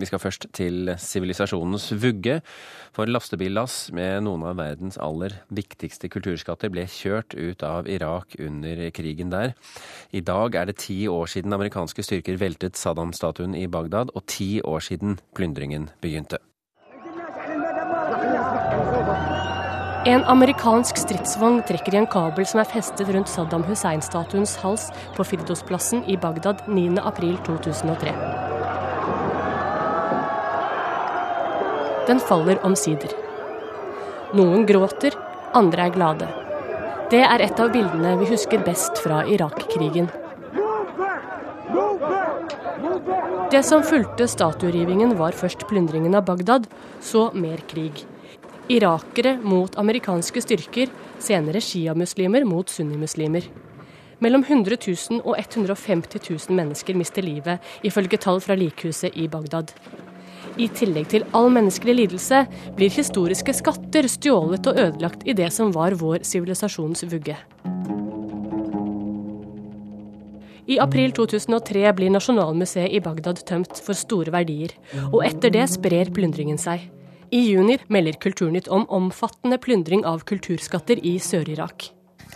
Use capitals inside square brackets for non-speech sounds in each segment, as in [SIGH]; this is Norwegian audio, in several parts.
Vi skal først til sivilisasjonens vugge. For lastebillass med noen av verdens aller viktigste kulturskatter ble kjørt ut av Irak under krigen der. I dag er det ti år siden amerikanske styrker veltet Saddam-statuen i Bagdad, og ti år siden plyndringen begynte. En amerikansk stridsvogn trekker i en kabel som er festet rundt Saddam Hussein-statuens hals på Firdosplassen i Bagdad 9.4.2003. Den faller omsider. Noen gråter, andre er glade. Det er et av bildene vi husker best fra Irak-krigen. Det som fulgte statuerivingen, var først plyndringen av Bagdad, så mer krig. Irakere mot amerikanske styrker, senere sjiamuslimer mot sunnimuslimer. Mellom 100 000 og 150 000 mennesker mister livet, ifølge tall fra likhuset i Bagdad. I tillegg til all menneskelig lidelse blir historiske skatter stjålet og ødelagt i det som var vår sivilisasjons vugge. I april 2003 blir Nasjonalmuseet i Bagdad tømt for store verdier, og etter det sprer plyndringen seg. I juni melder Kulturnytt om omfattende plyndring av kulturskatter i Sør-Irak.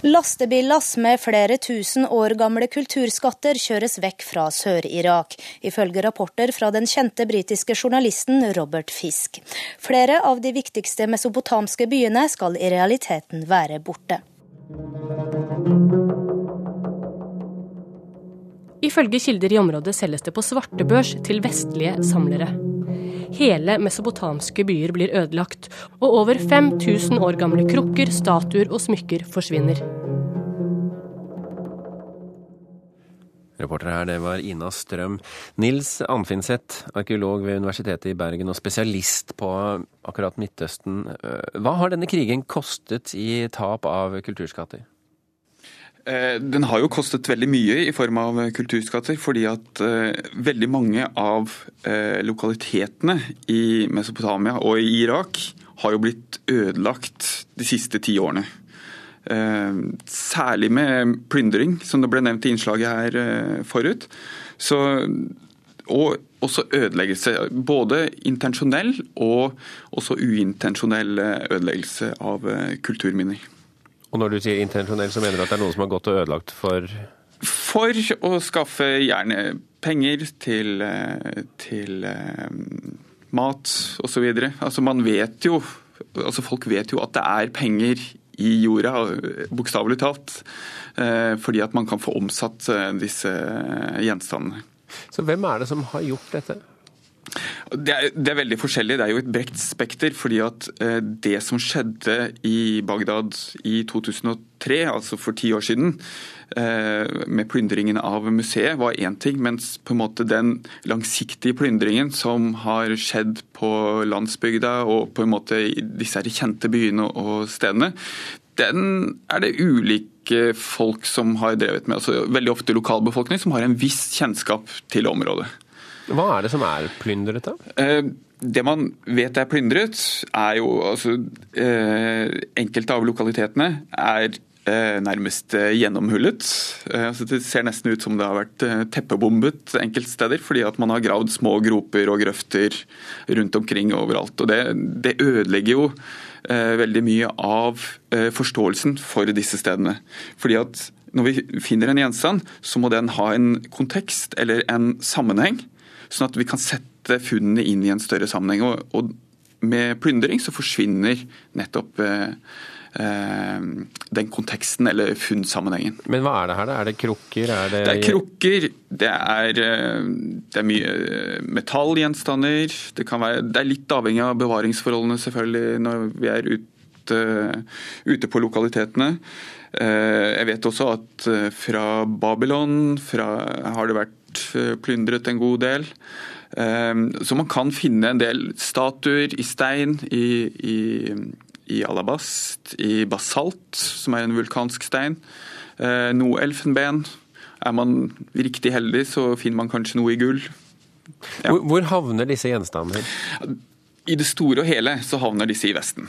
Lastebillass med flere tusen år gamle kulturskatter kjøres vekk fra Sør-Irak, ifølge rapporter fra den kjente britiske journalisten Robert Fisk. Flere av de viktigste mesopotamske byene skal i realiteten være borte. Ifølge kilder i området selges det på svartebørs til vestlige samlere. Hele mesopotamske byer blir ødelagt, og over 5000 år gamle krukker, statuer og smykker forsvinner. Reporter her, det var Ina Strøm. Nils Anfinseth, arkeolog ved Universitetet i Bergen og spesialist på akkurat Midtøsten. Hva har denne krigen kostet i tap av kulturskatter? Eh, den har jo kostet veldig mye i form av kulturskatter, fordi at uh, veldig mange av lokalitetene i Mesopotamia og i Irak har jo blitt ødelagt de siste ti årene. Uh, særlig med plyndring, som det ble nevnt i innslaget her forut. Så, og også ødeleggelse. Både intensjonell og også uintensjonell ødeleggelse av kulturminner. Og når du sier intensjonell, så mener du at det er noen som har gått og ødelagt for For å skaffe gjerne penger til, eh, til mat osv. Altså man vet jo altså Folk vet jo at det er penger i jorda, bokstavelig talt. Eh, fordi at man kan få omsatt disse gjenstandene. Så hvem er det som har gjort dette? Det er, det er, veldig forskjellig. Det er jo et bredt spekter. fordi at eh, Det som skjedde i Bagdad i 2003, altså for ti år siden, eh, med plyndringen av museet, var én ting. Mens på en måte den langsiktige plyndringen som har skjedd på landsbygda og på en måte i disse kjente byene og stedene, den er det ulike folk som har drevet med. altså Veldig ofte lokalbefolkning som har en viss kjennskap til området. Hva er det som er plyndret, da? Eh, det man vet er plyndret, er jo altså eh, Enkelte av lokalitetene er eh, nærmest gjennomhullet. Altså, det ser nesten ut som det har vært teppebombet enkelte steder, fordi at man har gravd små groper og grøfter rundt omkring overalt. og Det, det ødelegger jo veldig mye av forståelsen for disse stedene. Fordi at når vi finner en gjenstand, så må den ha en kontekst eller en sammenheng sånn at vi kan sette funnene inn i en større sammenheng. Og, og med plyndring så forsvinner nettopp eh, eh, den konteksten eller funnsammenhengen. Men hva er det her? da? Er det krukker? Er det... det er krukker, det er, eh, det er mye metallgjenstander. Det, være, det er litt avhengig av bevaringsforholdene selvfølgelig når vi er ute, ute på lokalitetene. Eh, jeg vet også at fra Babylon fra, har det vært Eh, plyndret en god del. Så man kan finne en del statuer i stein, i, i, i alabast, i basalt, som er en vulkansk stein. Eh, noe elfenben. Er man riktig heldig, så finner man kanskje noe i gull. Ja. Hvor, hvor havner disse gjenstandene? I det store og hele så havner disse i Vesten.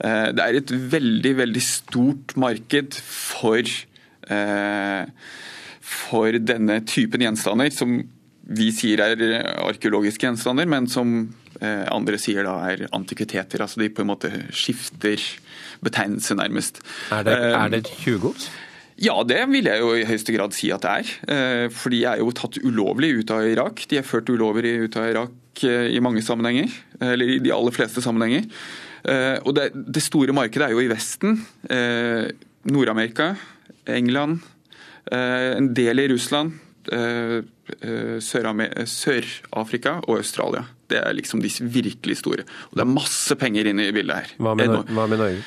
Eh, det er et veldig, veldig stort marked for eh, for denne typen gjenstander, som vi sier er arkeologiske gjenstander, men som eh, andre sier da er antikviteter. Altså de på en måte skifter betegnelse, nærmest. Er det, er det tjuvgods? Ja, det vil jeg jo i høyeste grad si at det er. For de er jo tatt ulovlig ut av Irak. De er ført ulovlig ut av Irak i mange sammenhenger, eller i de aller fleste sammenhenger. Og det, det store markedet er jo i Vesten. Nord-Amerika, England, en del i Russland. Sør-Afrika og Australia. Det er liksom de virkelig store. Og det er masse penger inne i bildet her. Hva med Norge?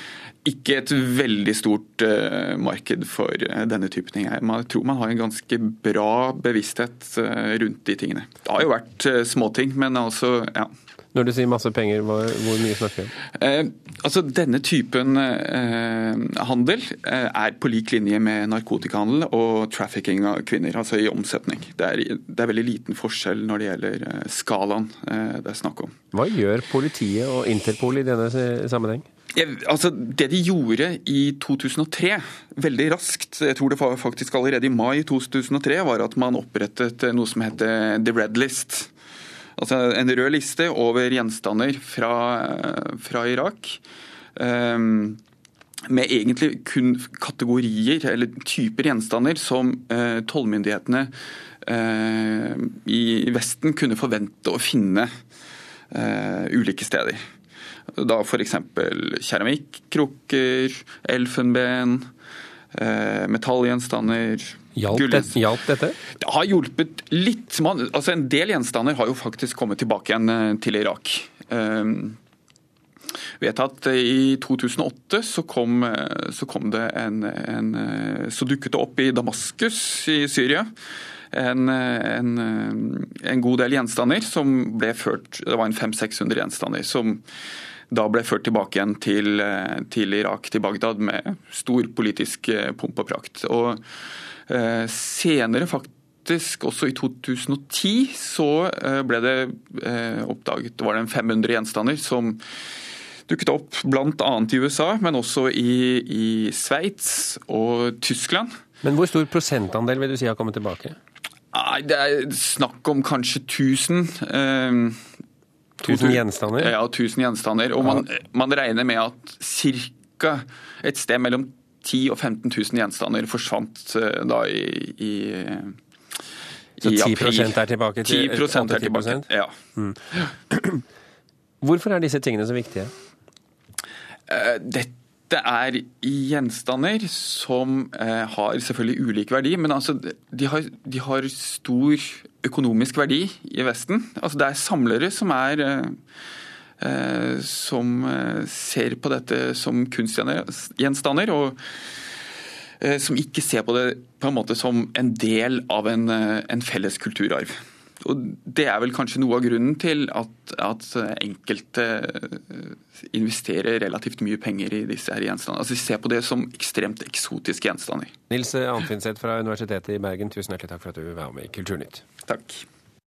Ikke et veldig stort uh, marked for uh, denne type ting. Jeg tror man har en ganske bra bevissthet uh, rundt de tingene. Det har jo vært småting, men altså, ja. Når du sier masse penger, hvor, hvor mye snakker vi om? Eh, altså, denne typen eh, handel eh, er på lik linje med narkotikahandel og trafficking av kvinner, altså i omsetning. Det er, det er veldig liten forskjell når det gjelder eh, skalaen eh, det er snakk om. Hva gjør politiet og Interpol i denne sammenheng? Altså, Det de gjorde i 2003, veldig raskt, jeg tror det var faktisk allerede i mai 2003, var at man opprettet noe som heter The Red List altså en rød liste over gjenstander fra, fra Irak. Um, med egentlig kun kategorier eller typer gjenstander som uh, tollmyndighetene uh, i Vesten kunne forvente å finne uh, ulike steder. Da f.eks. keramikkrukker, elfenben, uh, metallgjenstander, Hjalp, det, hjalp, dette? Det har hjulpet litt. Man, altså en del gjenstander har jo faktisk kommet tilbake igjen eh, til Irak. Um, vet at I 2008 så kom, eh, så kom det en, en, Så dukket det opp i Damaskus i Syria en, en, en god del gjenstander som ble ført Det var en 500-600 gjenstander som da ble ført tilbake igjen til, til Irak, til Bagdad, med stor politisk pomp og prakt. Og Eh, senere, faktisk også i 2010, så eh, ble det eh, oppdaget det var det 500 gjenstander som dukket opp bl.a. i USA, men også i, i Sveits og Tyskland. Men hvor stor prosentandel vil du si har kommet tilbake? Nei, Det er snakk om kanskje 1000. Eh, 1000 gjenstander? Ja, 1000 gjenstander. Og man, man regner med at ca. et sted mellom 10 og 15 000 gjenstander forsvant eh, da i, i så 10 er tilbake til 10 er tilbake, ja. Mm. [CLEARS THROAT] Hvorfor er disse tingene så viktige? Eh, dette er gjenstander som eh, har selvfølgelig ulik verdi, men altså, de, har, de har stor økonomisk verdi i Vesten. Altså, det er samlere som er Eh, som eh, ser på dette som kunstgjenstander. og eh, som ikke ser på det på en måte som en del av en, en felles kulturarv. Og Det er vel kanskje noe av grunnen til at, at, enkelte investerer relativt mye penger i disse her gjenstandene. Altså De ser på det som ekstremt eksotiske gjenstander. Nils Anfinseth fra Universitetet i Bergen, tusen hjertelig takk for at du var med i Kulturnytt. Takk.